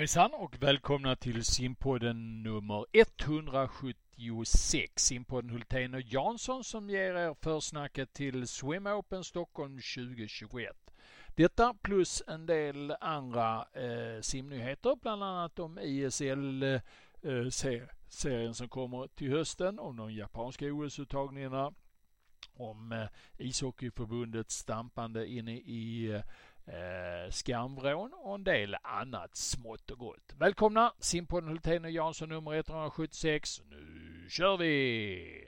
Hejsan och välkomna till simpodden nummer 176. Simpodden Hultén och Jansson som ger er försnacket till Swim Open Stockholm 2021. Detta plus en del andra eh, simnyheter, bland annat om ISL-serien eh, som kommer till hösten, om de japanska OS-uttagningarna, om eh, ishockeyförbundets stampande inne i eh, eh, skamvrån och en del annat smått och gott. Välkomna Simpodden Hultén och Jansson nummer 176. Nu kör vi!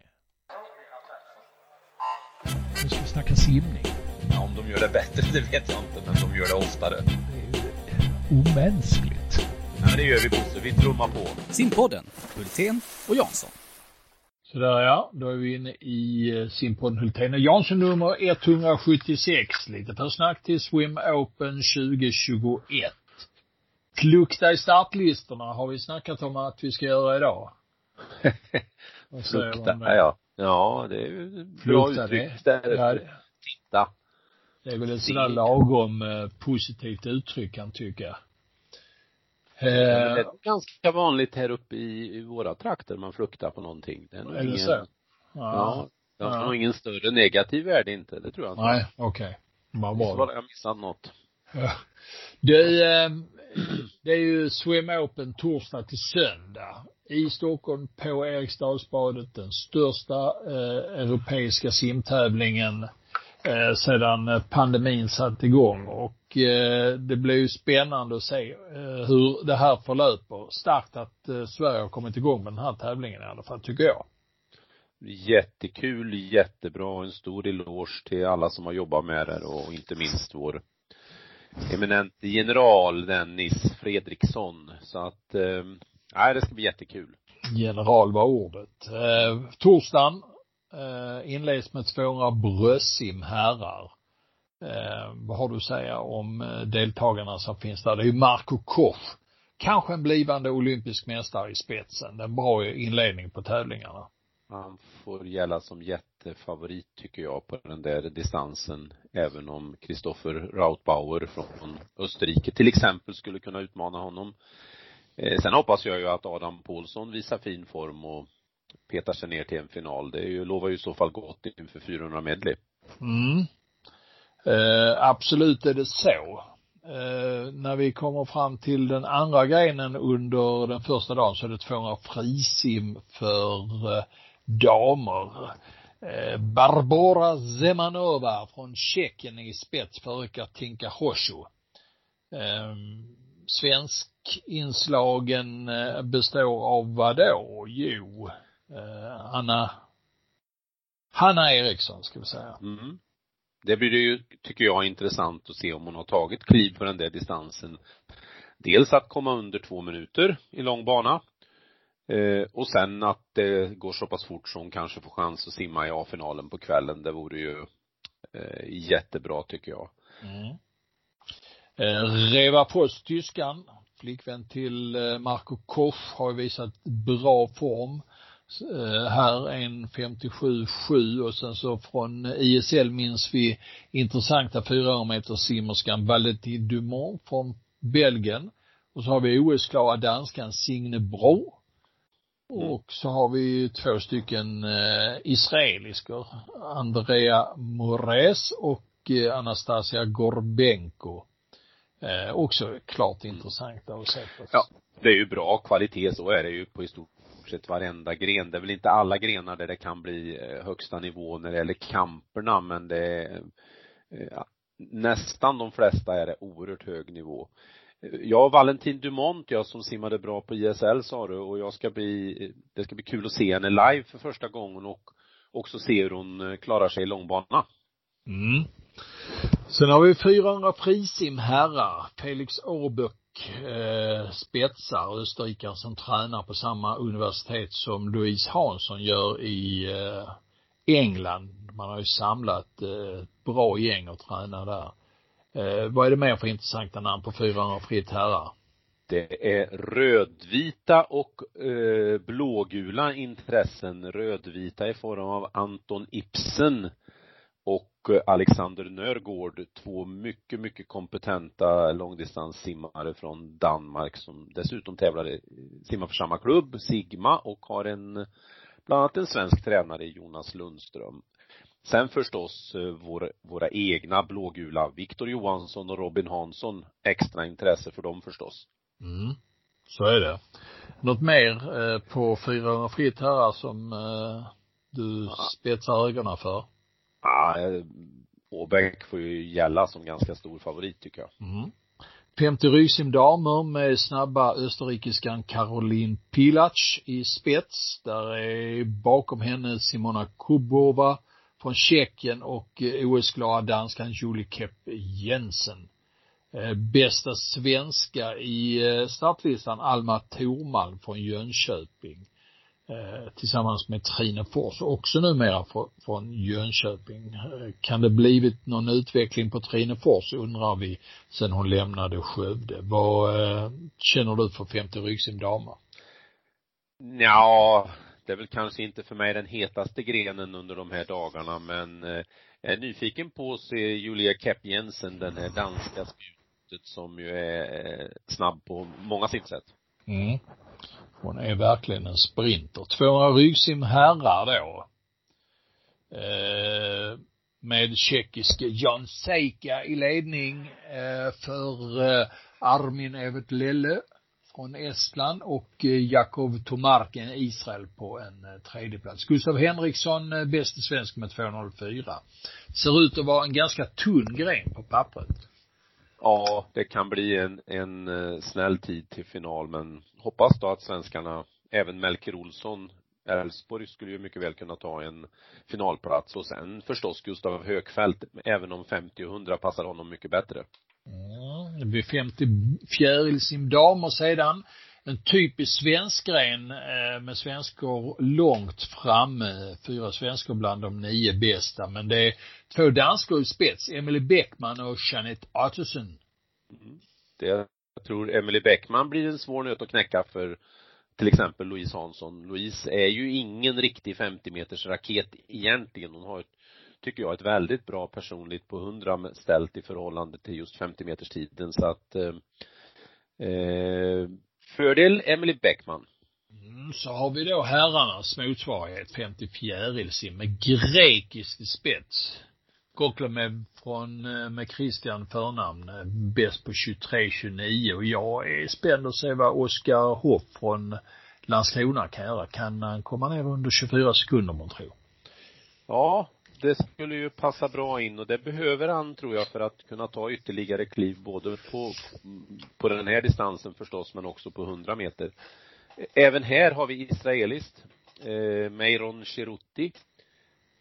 Nu ska vi snacka simning. Ja, om de gör det bättre, det vet jag inte, men de gör det oftare. Det är ju omänskligt. Ja, det gör vi Bosse. Vi trummar på. Simpodden, Hultén och Jansson. Sådär ja, då är vi inne i eh, simpodden Hultén och Jansson nummer 176. Lite försnack till Swim Open 2021. Plukta i startlistorna har vi snackat om att vi ska göra idag. Plukta, ja. Ja, det är ju bra uttryck. Ja, Titta. Det är väl ett sådär lagom eh, positivt uttryck kan tycka. Eh, det är ganska vanligt här uppe i, i våra trakter man fruktar på någonting. Det är nog ingen, så? Ja. ja det har ja. ingen större negativ värde inte, det tror jag inte. Nej, okej. Okay. Var det? Jag missat något. Ja. Du, eh, det är ju Swim Open torsdag till söndag i Stockholm på Eriksdalsbadet, den största eh, europeiska simtävlingen eh, sedan pandemin satte igång och eh, det blir ju spännande att se eh, hur det här förlöper. Starkt att eh, Sverige har kommit igång med den här tävlingen i alla fall, tycker jag. Jättekul, jättebra. En stor eloge till alla som har jobbat med det och inte minst vår eminente general Dennis Fredriksson. Så att, nej, det ska bli jättekul. General var ordet. Eh, torsdagen eh, inleds med 200 bröstsim herrar. Eh, vad har du att säga om eh, deltagarna som finns där? Det är ju Marco Koch. Kanske en blivande olympisk mästare i spetsen. Det är En bra inledning på tävlingarna. Han får gälla som jättefavorit tycker jag på den där distansen. Även om Kristoffer Rautbauer från Österrike till exempel skulle kunna utmana honom. Eh, sen hoppas jag ju att Adam Paulsson visar fin form och petar sig ner till en final. Det är ju, lovar ju i så fall gott inför 400 medley. Mm. Eh, absolut är det så. Eh, när vi kommer fram till den andra grenen under den första dagen så är det 200 frisim för eh, damer. Eh, Barbora Zemanova från Tjeckien i spets före Katinka Hosho. Eh, svensk inslagen eh, består av vad då? Jo, eh, Anna Hanna Eriksson ska vi säga. Mm. Det blir ju, tycker jag, intressant att se om hon har tagit kliv på den där distansen. Dels att komma under två minuter i lång bana. Eh, och sen att det går så pass fort så hon kanske får chans att simma i A-finalen på kvällen. Det vore ju eh, jättebra tycker jag. Mm. Eh, Reva Post, tyskan, flickvän till eh, Marco Koch, har visat bra form. Eh, här en 57-7 och sen så från ISL minns vi intressanta 400 meter simmerskan Valentin Dumont från Belgien. Och så har vi OS-klara danskan Signe Bro. Mm. Och så har vi två stycken eh, israeliskor, Andrea Mores och eh, Anastasia Gorbenko. Eh, också klart intressanta att se. Ja, det är ju bra kvalitet, så är det ju på i stort sett varenda gren. Det är väl inte alla grenar där det kan bli eh, högsta nivå när det gäller kamperna, men det är ja, nästan de flesta är det oerhört hög nivå. Eh, ja, Valentin Dumont, jag som simmade bra på ISL sa du och jag ska bli, det ska bli kul att se henne live för första gången och också se hur hon klarar sig i långbana. Mm. Sen har vi 400 frisim herrar. Felix Årböck eh, spetsar, österrikare som tränar på samma universitet som Louise Hansson gör i eh, England. Man har ju samlat eh, bra gäng och tränar där. Eh, vad är det mer för intressanta namn på 400 fritt herrar? Det är rödvita och eh, blågula intressen. Rödvita i form av Anton Ibsen Alexander Nörgård, två mycket, mycket kompetenta långdistanssimmare från Danmark som dessutom tävlar, simmar för samma klubb, Sigma, och har en, bland annat en svensk tränare, Jonas Lundström. Sen förstås eh, vår, våra egna blågula, Viktor Johansson och Robin Hansson, extra intresse för dem förstås. Mm, så är det. Något mer eh, på 400 fritt här som eh, du ja. spetsar ögonen för? Ja, Åbäck får ju gälla som ganska stor favorit tycker jag. Mm. Femte Rysim damer med snabba österrikiskan Caroline Pilac i spets. Där är bakom henne Simona Kubova från Tjeckien och eh, OS-glada danskan Julie Kepp Jensen. Eh, bästa svenska i eh, startlistan Alma Thormalm från Jönköping. Tillsammans med Trine Fors, också numera från Jönköping. Kan det blivit någon utveckling på Trine Fors undrar vi sen hon lämnade Skövde. Vad känner du för 50 ryggsim damer? Ja, det är väl kanske inte för mig den hetaste grenen under de här dagarna men eh, jag är nyfiken på att se Julia Kepp Jensen, den här danska spjutet som ju är eh, snabb på många sitt sätt. Mm. Hon är verkligen en sprinter. Tvåa ryggsim herrar då. Eh, med tjeckiske Jan Seika i ledning eh, för eh, Armin Evert Lelle från Estland och eh, Jakov Tomarken Israel på en eh. Gustav Henriksson eh, bäste svensk med 2.04. Ser ut att vara en ganska tunn gren på pappret. Ja, det kan bli en, en eh, snäll tid till final men hoppas då att svenskarna, även Melker Olsson, Elfsborg skulle ju mycket väl kunna ta en finalplats och sen förstås Gustav Högfeldt, även om 50 och 100 passar honom mycket bättre. Ja, det blir 50 fjärilsimdamer sedan. En typisk svensk gren eh, med svenskor långt framme. Fyra svenskor bland de nio bästa. Men det är två danskor i spets. Emily Bäckman och Jeanette Ottosson. Mm. Det, jag tror Emily Bäckman blir en svår nöt att knäcka för till exempel Louise Hansson. Louise är ju ingen riktig 50 meters raket egentligen. Hon har ett tycker jag, ett väldigt bra personligt på 100 ställt i förhållande till just 50 meters tiden så att eh, eh, fördel Emily Bäckman. Mm, så har vi då herrarnas motsvarighet 50 fjärilsim med grekiskt i spets. med, från, eh, med Christian förnamn, eh, bäst på 23-29 och jag är spänd att se vad Oskar Hoff från Landskrona kan göra. Kan han komma ner under 24 sekunder man tror? Ja, det skulle ju passa bra in och det behöver han tror jag för att kunna ta ytterligare kliv både på, på den här distansen förstås men också på 100 meter. Även här har vi israeliskt, eh, Meiron Cheruti.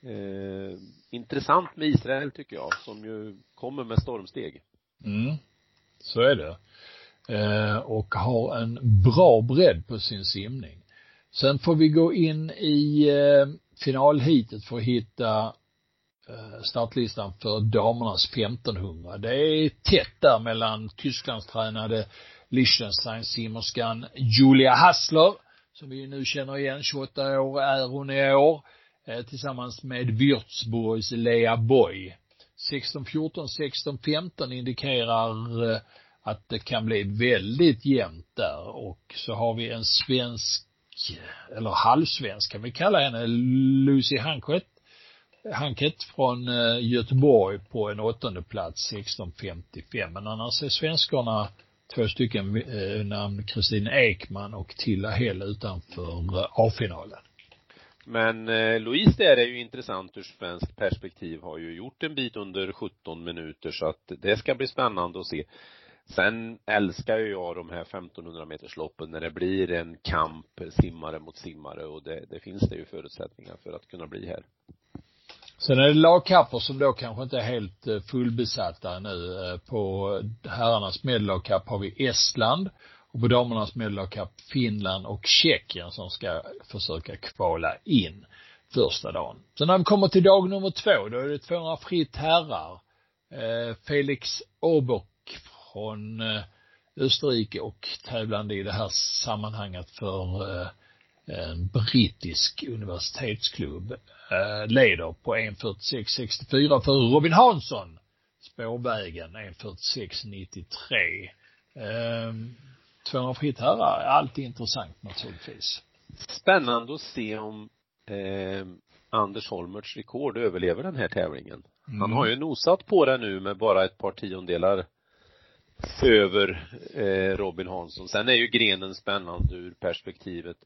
Eh, intressant med Israel tycker jag, som ju kommer med stormsteg. Mm, så är det. Eh, och har en bra bredd på sin simning. Sen får vi gå in i eh, finalhitet för att hitta Eh, startlistan för damernas 1500. Det är tätt där mellan Tysklandstränade Liechtenstein-simmerskan Julia Hassler, som vi nu känner igen, 28 år är hon i år, eh, Eh, tillsammans med Würzburgs Lea Boy. 16-14, 16-15 indikerar eh, att det kan bli väldigt jämnt där och så har vi en svensk, eller halvsvensk kan vi kalla henne, Lucy Hankett Hankett från eh, Göteborg på en åttonde plats 16.55. Men annars är svenskarna två stycken namn Kristin Ekman och Tilla Hell utanför A-finalen. Men eh, Louise där är ju intressant ur svenskt perspektiv, har ju gjort en bit under 17 minuter så att det ska bli spännande att se. Sen älskar ju jag de här 1500 metersloppen när det blir en kamp simmare mot simmare och det, det finns det ju förutsättningar för att kunna bli här. Sen är det lagkapper som då kanske inte är helt eh, fullbesatta nu. Eh, på herrarnas medellagkapp har vi Estland och på damernas medellagkapp Finland och Tjeckien som ska försöka kvala in första dagen. Så när vi kommer till dag nummer två, då är det 200 fritt herrar. Eh, Felix Obock från eh, Österrike och tävlande i det här sammanhanget för eh, en brittisk universitetsklubb, eh, leder på 1.46.64 för Robin Hansson, spårvägen 1.46.93. Eh, 200 fritt herrar är alltid intressant naturligtvis. Spännande att se om eh, Anders Holmerts rekord överlever den här tävlingen. Mm. Han har ju nosat på det nu med bara ett par tiondelar över eh, Robin Hansson. Sen är ju grenen spännande ur perspektivet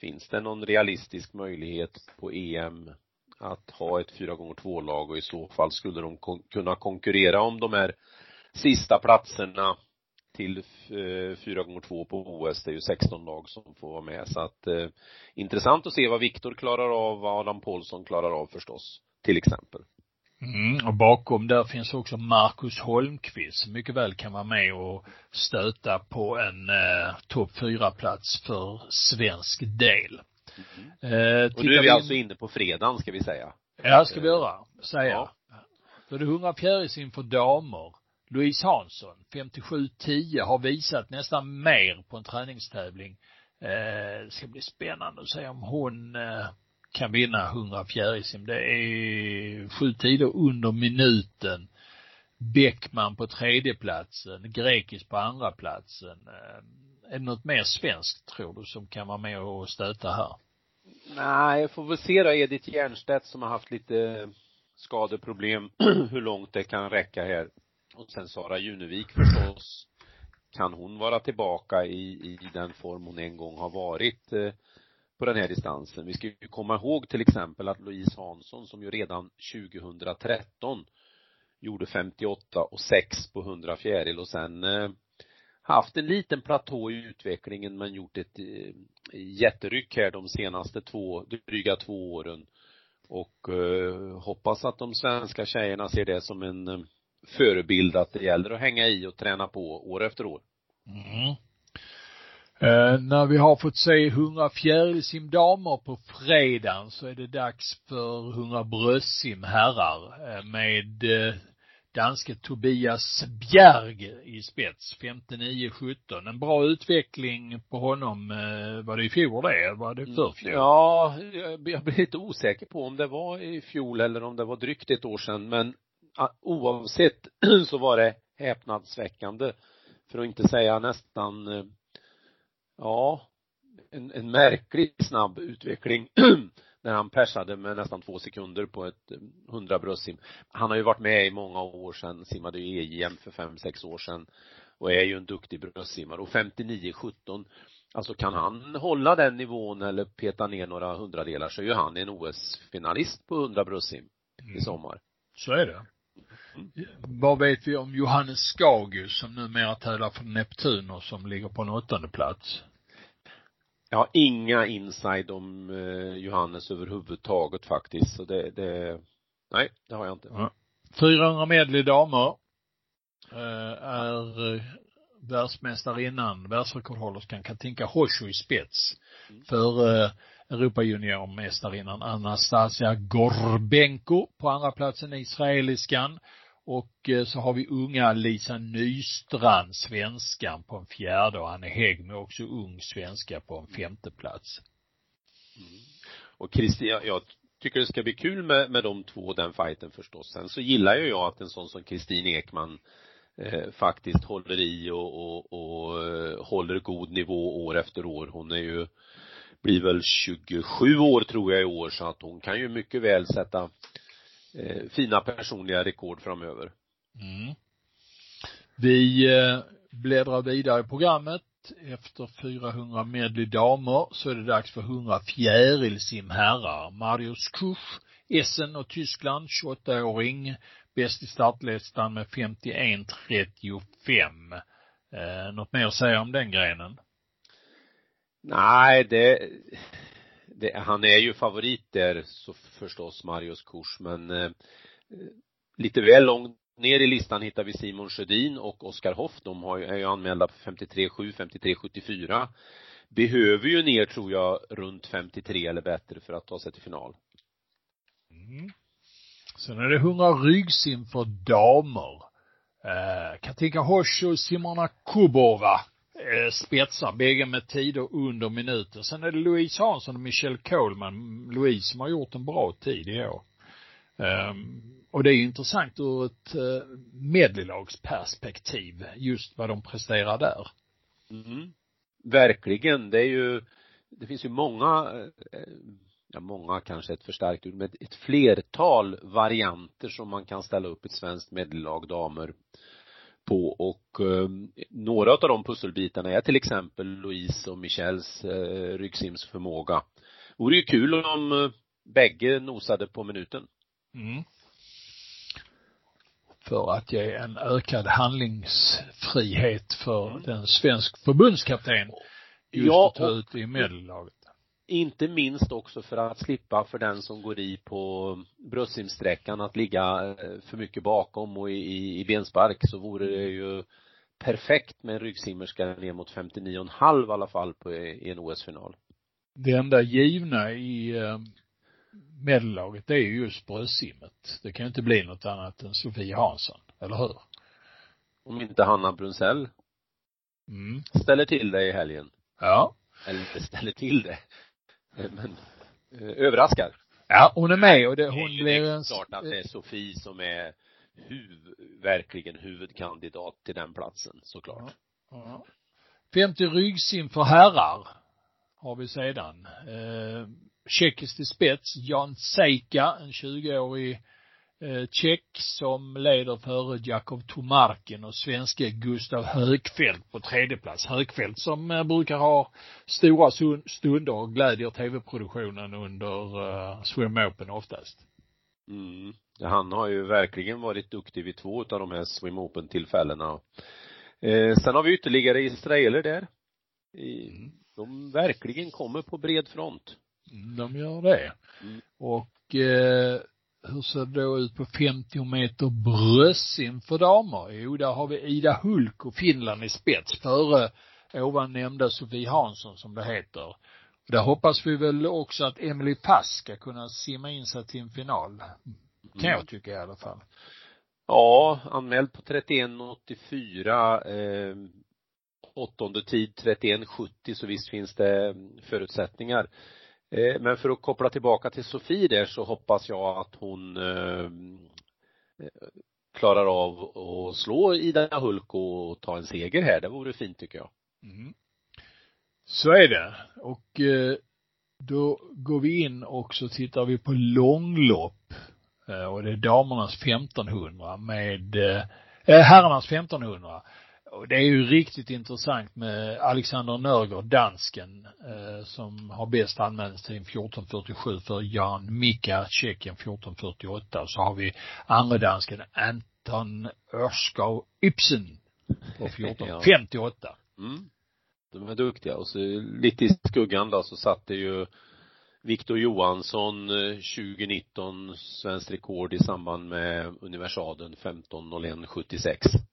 Finns det någon realistisk möjlighet på EM att ha ett 4x2-lag och i så fall skulle de kon kunna konkurrera om de här sista platserna till 4x2 eh, på OS. Det är ju 16 lag som får vara med så att eh, intressant att se vad Viktor klarar av, vad Adam Paulsson klarar av förstås, till exempel. Mm, och bakom där finns också Marcus Holmqvist som mycket väl kan vara med och stöta på en eh, topp fyra plats för svensk del. Mm. Eh, och nu är vi, vi alltså inne på fredagen ska vi säga. Ja, ska vi göra, säga. Ja. Då är det 100 fjärilis inför damer. Louise Hansson, 57-10, har visat nästan mer på en träningstävling. Eh, det ska bli spännande att se om hon eh, kan vinna 100 fjärilsim. Det är sju tider under minuten. Bäckman på tredjeplatsen, Grekis på andra platsen. Eh, är det något mer svenskt tror du som kan vara med och stöta här? Nej, jag får väl se då Edith Jernstedt som har haft lite skadeproblem, hur långt det kan räcka här. Och sen Sara Junevik förstås. Kan hon vara tillbaka i, i den form hon en gång har varit? Eh, på den här distansen. Vi ska ju komma ihåg till exempel att Louise Hansson som ju redan 2013 gjorde 58 och 6 på 100 fjäril och sen eh, haft en liten platå i utvecklingen men gjort ett eh, jätteryck här de senaste två, dryga två åren och eh, hoppas att de svenska tjejerna ser det som en eh, förebild att det gäller att hänga i och träna på år efter år. Mm. Eh, när vi har fått se 100 fjärilsimdamer på fredagen så är det dags för 100 bröstsim herrar eh, med eh, danske Tobias Bjerg i spets, 59-17. En bra utveckling på honom, eh, var det i fjol det? Var det förfjol? Ja, jag blir lite osäker på om det var i fjol eller om det var drygt ett år sedan, men oavsett så var det häpnadsväckande, för att inte säga nästan eh, ja, en, en märkligt snabb utveckling när han persade med nästan två sekunder på ett eh, hundra bröstsim. Han har ju varit med i många år sedan, simmade ju EM för fem, sex år sedan och är ju en duktig bröstsimmare och 59-17 Alltså kan han hålla den nivån eller peta ner några hundradelar så är ju han en OS-finalist på 100 bröstsim mm. i sommar. Så är det. Mm. Vad vet vi om Johannes Skagus som numera tävlar för Neptun och som ligger på en åttonde plats? Jag har inga inside om eh, Johannes överhuvudtaget faktiskt, så det, det, nej, det har jag inte. Ja. 400 medley damer eh, är eh, världsmästarinnan, världsrekordhållerskan Katinka Hosho i spets mm. för eh, Europajuniormästarinnan Anastasia Gorbenko på andra platsen, israeliskan. Och eh, så har vi unga Lisa Nystrand, svenskan, på en fjärde och Anne Häggme också ung svenska på en femte plats. Mm. Och Kristina, jag, jag tycker det ska bli kul med, med de två, den fighten förstås. Sen så gillar ju jag att en sån som Kristin Ekman eh, faktiskt håller i och, och, och eh, håller god nivå år efter år. Hon är ju blir väl 27 år tror jag i år så att hon kan ju mycket väl sätta eh, fina personliga rekord framöver. Mm. Vi eh, bläddrar vidare i programmet. Efter 400 medley damer så är det dags för 100 fjärilsim herrar. Marius Kusch, Essen och Tyskland, 28-åring, bäst i startlistan med 51.35. Eh, något mer att säga om den grenen? Nej, det, det, han är ju favorit där så förstås, Marius Kurs, men eh, lite väl långt ner i listan hittar vi Simon Sjödin och Oskar Hoff. De har, är ju anmälda på 53,7, 53,74. Behöver ju ner, tror jag, runt 53 eller bättre för att ta sig till final. Mm. Sen är det 100 ryggsim för damer. Eh, Katinka Hosh och Simona Kubova eh, spetsar, bägge med tider under minuten. Sen är det Louise Hansson och Michelle Coleman, Louise som har gjort en bra tid i år. Eh, och det är ju intressant ur ett eh, medleylagsperspektiv, just vad de presterar där. Mm. Verkligen, det är ju, det finns ju många, eh, ja många kanske ett förstärkt ord, men ett flertal varianter som man kan ställa upp ett svenskt medellag damer på och eh, några av de pusselbitarna är till exempel Louise och Michels eh, ryggsimsförmåga. Vore ju kul om eh, bägge nosade på minuten. Mm. För att ge en ökad handlingsfrihet för mm. den svensk förbundskapten just ja, att ta ut i medellaget. Inte minst också för att slippa för den som går i på bröstsimsträckan att ligga eh, för mycket bakom och i, i benspark så vore det ju perfekt med en ryggsimmerska ner mot 59,5 i alla fall på, i en OS-final. Det enda givna i eh, medellaget det är ju just bröstsimmet. Det kan ju inte bli något annat än Sofie Hansson, eller hur? Om inte Hanna Brunsell mm. ställer till det i helgen. Ja. Eller ställer till det. Men eh, överraskar. Ja, hon är med och det, hon det blir en... klart att det är Sofie som är huv, verkligen huvudkandidat till den platsen, såklart. Ja. ja. 50 ryggsim för herrar har vi sedan. Eh, tjeckiskt i spets, Jan Seika, en 20-årig eh, tjeck som leder före Jakov Tomarkin och svenske Gustav Högfeldt på tredje plats. Högfeldt som eh, brukar ha stora stunder och glädjer tv-produktionen under uh, Swim Open oftast. Mm. Han har ju verkligen varit duktig vid två av de här Swim Open tillfällena. Eh, sen har vi ytterligare israeler där. I, mm. De verkligen kommer på bred front. De gör det. Mm. Och eh, hur ser det då ut på 50 meter bröstsim för damer? Jo, där har vi Ida Hulk och Finland i spets före ovan nämnda Sofie Hansson som det heter. Där hoppas vi väl också att Emily Pass ska kunna simma in sig till en final. Kan jag mm. tycka i alla fall. Ja, anmäld på 31.84, eh, åttonde tid 31.70 så visst finns det förutsättningar. Eh, men för att koppla tillbaka till Sofie där så hoppas jag att hon eh, eh, klarar av att slå Ida Hulk och ta en seger här. Det vore fint tycker jag. Mm. Så är det. Och då går vi in och så tittar vi på långlopp. Och det är damernas 1500 med, äh, herrarnas 1500 och det är ju riktigt intressant med Alexander Nörgård, dansken, eh, som har bäst anmälningstid 14.47 för Jan Mika, Tjeckien 14.48. Så har vi andra dansken Anton Örskau Ibsen på 14.58. ja. Mm. De är duktiga och så lite i skuggan då så satt det ju Viktor Johansson 2019 eh, svenskt rekord i samband med universaden 15.01.76.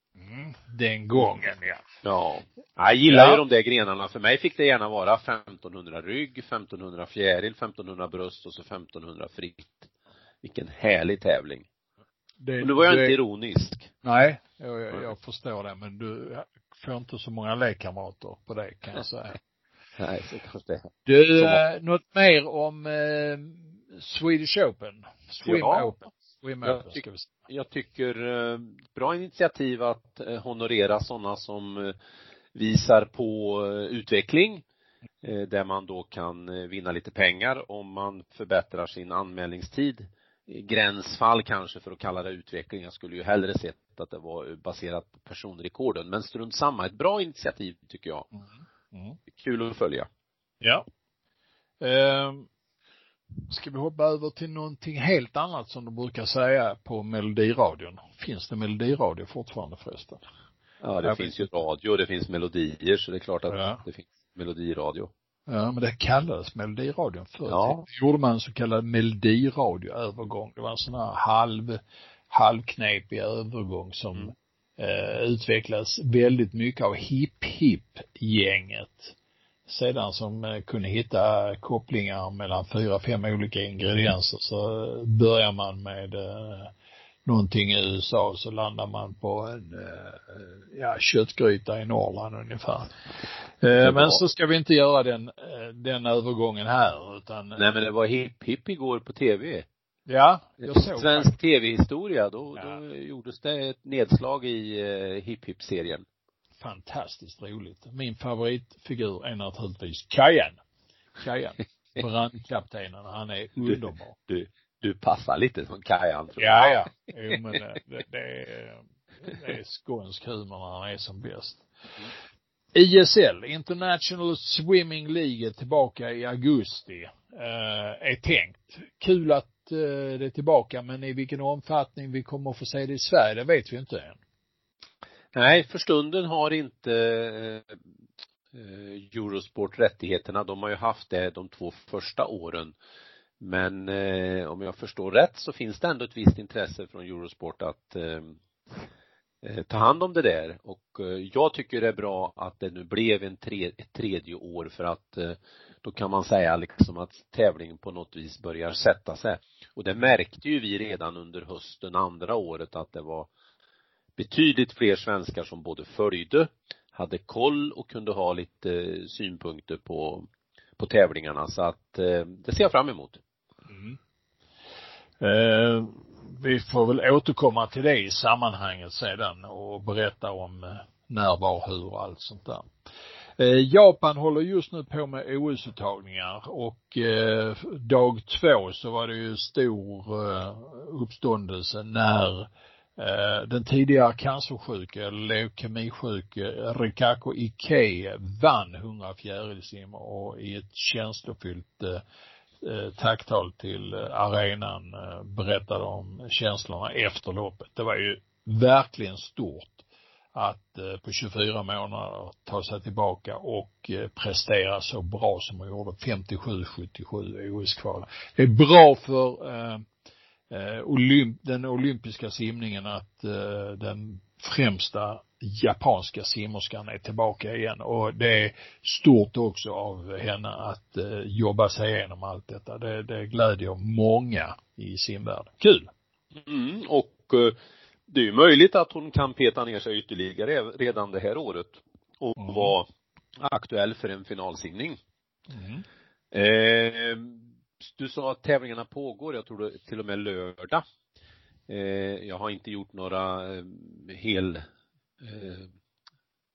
Mm, den gången ja. Ja. Jag gillar ja. ju de där grenarna. För mig fick det gärna vara 1500 rygg, 1500 fjäril, 1500 bröst och så 1500 fritt. Vilken härlig tävling. Det, och nu var jag det, inte ironisk. Nej, jag, jag, jag förstår det, men du får inte så många lekkamrater på det kan jag säga. Nej, så kanske det. Du, eh, något mer om eh, Swedish Open? Swim ja. Open? Swim jag, Open, ska vi säga jag tycker eh, bra initiativ att eh, honorera sådana som eh, visar på utveckling där man då kan vinna lite pengar om man förbättrar sin anmälningstid. Gränsfall kanske för att kalla det utveckling. Jag skulle ju hellre sett att det var baserat på personrekorden. Men strunt samma, ett bra initiativ tycker jag. Mm. Mm. Kul att följa. Ja. Um Ska vi hoppa över till någonting helt annat som de brukar säga på melodiradion? Finns det melodiradio fortfarande förresten? Ja, det Jag finns ju radio, det finns melodier, så det är klart att ja. det finns melodiradio. Ja, men det kallades melodiradion förr. Ja. Då gjorde man en så kallad melodiradioövergång. Det var en sån här halv, halvknepig övergång som mm. eh, utvecklades väldigt mycket av hip-hip-gänget sedan som eh, kunde hitta kopplingar mellan fyra, fem olika ingredienser så börjar man med eh, någonting i USA så landar man på en, eh, ja, köttgryta i Norrland ungefär. Eh, men så ska vi inte göra den, eh, den övergången här utan. Nej men det var hipp hipp igår på tv. Ja, jag såg Svensk tv-historia, då, Ja. då gjordes det ett nedslag i hipp hipp serien. Fantastiskt roligt. Min favoritfigur är naturligtvis Kajan. Kajan. Brandkaptenen. Han är underbar. Du, du passar lite som Kajan tror Ja, ja. Jo, men det, det, det är, det är skånsk humor när han är som bäst. ISL, International Swimming League, är tillbaka i augusti. Eh, är tänkt. Kul att eh, det är tillbaka, men i vilken omfattning vi kommer att få se det i Sverige, det vet vi inte än. Nej, för stunden har inte eh, eh, Eurosport rättigheterna. De har ju haft det de två första åren. Men eh, om jag förstår rätt så finns det ändå ett visst intresse från Eurosport att eh, eh, ta hand om det där och eh, jag tycker det är bra att det nu blev en tre, ett tredje år för att eh, då kan man säga liksom att tävlingen på något vis börjar sätta sig. Och det märkte ju vi redan under hösten andra året att det var betydligt fler svenskar som både följde, hade koll och kunde ha lite eh, synpunkter på, på tävlingarna så att eh, det ser jag fram emot. Mm. Eh, vi får väl återkomma till det i sammanhanget sedan och berätta om eh, när, var, hur och allt sånt där. Japan håller just nu på med OS-uttagningar och eh, dag två så var det ju stor eh, uppståndelse när Eh, den tidigare cancersjuke, leukemisjuke Rikako Ike vann 100 fjärilsim och i ett känslofyllt eh, eh, tacktal till arenan berättade om känslorna efter loppet. Det var ju verkligen stort att på 24 månader ta sig tillbaka och prestera så bra som hon gjorde. 57-77 OS-kvalet. Det är bra för eh, olymp, den olympiska simningen att eh, den främsta japanska simmerskan är tillbaka igen och det är stort också av henne att eh, jobba sig igenom allt detta. Det, det glädjer många i simvärlden. Kul! Mm, och eh, det är ju möjligt att hon kan peta ner sig ytterligare redan det här året och Mm. vara aktuell för en finalsimning. Mm. Eh, du sa att tävlingarna pågår, jag tror det till och med lördag. Eh, jag har inte gjort några eh, hel eh,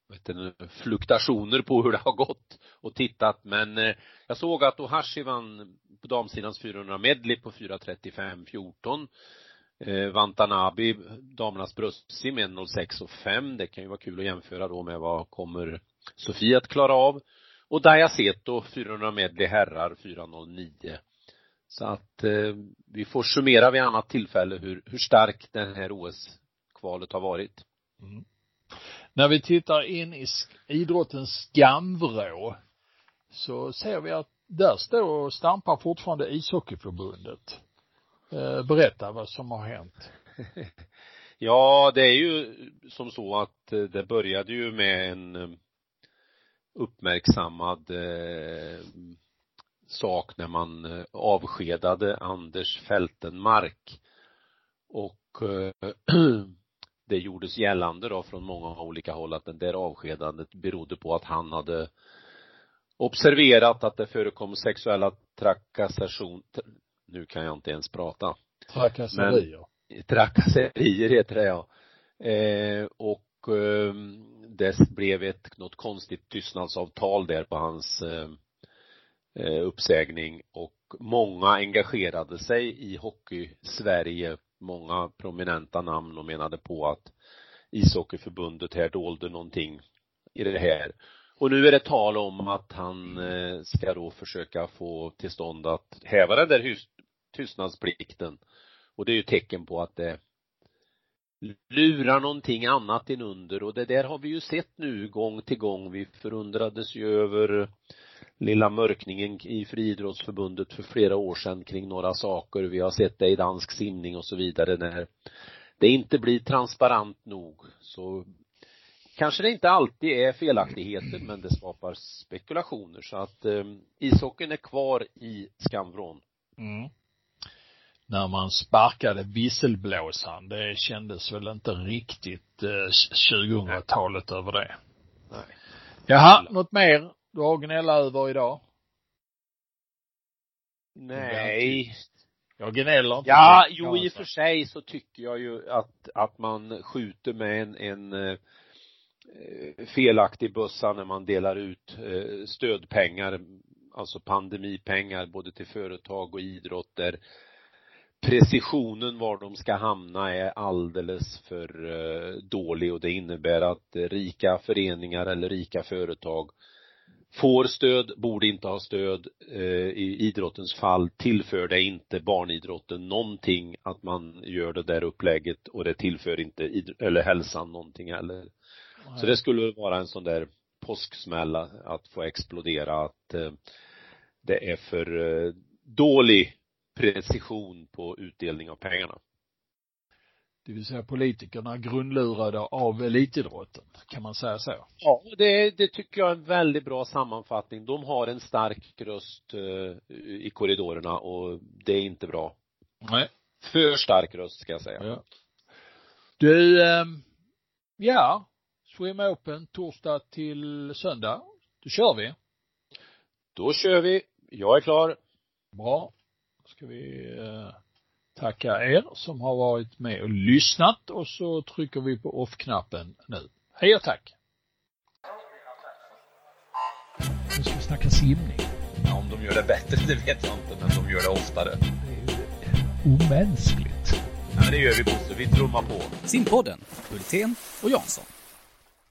vad heter det, fluktuationer på hur det har gått och tittat men eh, jag såg att Ohashi vann på damsidans 400 medley på 4.35.14 eh, Vantanabi, damernas bröstsim med 1.06 och 5 det kan ju vara kul att jämföra då med vad kommer Sofie att klara av. Och Dayaseto 400 medley herrar 4.09 så att eh, vi får summera vid annat tillfälle hur, hur stark den här OS-kvalet har varit. Mm. När vi tittar in i idrottens skamvrå så ser vi att där står och stampar fortfarande ishockeyförbundet. Eh, berätta vad som har hänt. Ja, det är ju som så att eh, det började ju med en eh, uppmärksammad eh, sak när man eh, avskedade Anders Fältenmark och eh, det gjordes gällande då från många olika håll att det där avskedandet berodde på att han hade observerat att det förekom sexuella trakassation, nu kan jag inte ens prata, Trakasserier. trakasserier heter det ja. Eh, och eh, det blev ett, något konstigt tystnadsavtal där på hans eh, Eh, uppsägning och många engagerade sig i hockey-Sverige, många prominenta namn och menade på att ishockeyförbundet här dolde någonting i det här. Och nu är det tal om att han eh, ska då försöka få till stånd att häva den där tystnadsplikten. Och det är ju tecken på att det lurar någonting annat inunder och det där har vi ju sett nu gång till gång. Vi förundrades ju över lilla mörkningen i friidrottsförbundet för flera år sedan kring några saker. Vi har sett det i dansk simning och så vidare när det inte blir transparent nog så kanske det inte alltid är felaktigheter men det skapar spekulationer så att eh, ishockeyn är kvar i skamvrån. Mm. när man sparkade visselblåsaren. Det kändes väl inte riktigt eh, 2000-talet över det. Nej. Jaha, något mer du har att gnälla över idag? Nej. Jag gnäller inte. Ja, jo i och för sig så tycker jag ju att, att man skjuter med en, en eh, felaktig bössa när man delar ut eh, stödpengar, alltså pandemipengar både till företag och idrott där precisionen var de ska hamna är alldeles för eh, dålig och det innebär att rika föreningar eller rika företag får stöd, borde inte ha stöd. Eh, I idrottens fall tillför det inte barnidrotten någonting att man gör det där upplägget och det tillför inte eller hälsan någonting heller. Så det skulle vara en sån där påsksmälla att få explodera att eh, det är för eh, dålig precision på utdelning av pengarna. Det vill säga politikerna grundlurade av elitidrotten. Kan man säga så? Ja, det, det tycker jag är en väldigt bra sammanfattning. De har en stark röst eh, i korridorerna och det är inte bra. Nej. För stark röst ska jag säga. Ja. Du, ehm, ja. Swim Open torsdag till söndag. Då kör vi. Då kör vi. Jag är klar. Bra. Då ska vi eh, tacka er som har varit med och lyssnat och så trycker vi på off-knappen nu. Hej och tack. Nu ska vi snacka simning. Ja, om de gör det bättre, det vet jag inte, men de gör det oftare. Det är omänskligt. Ja, men det gör vi Bosse, vi trummar på. Simpodden, Hultén och Jansson.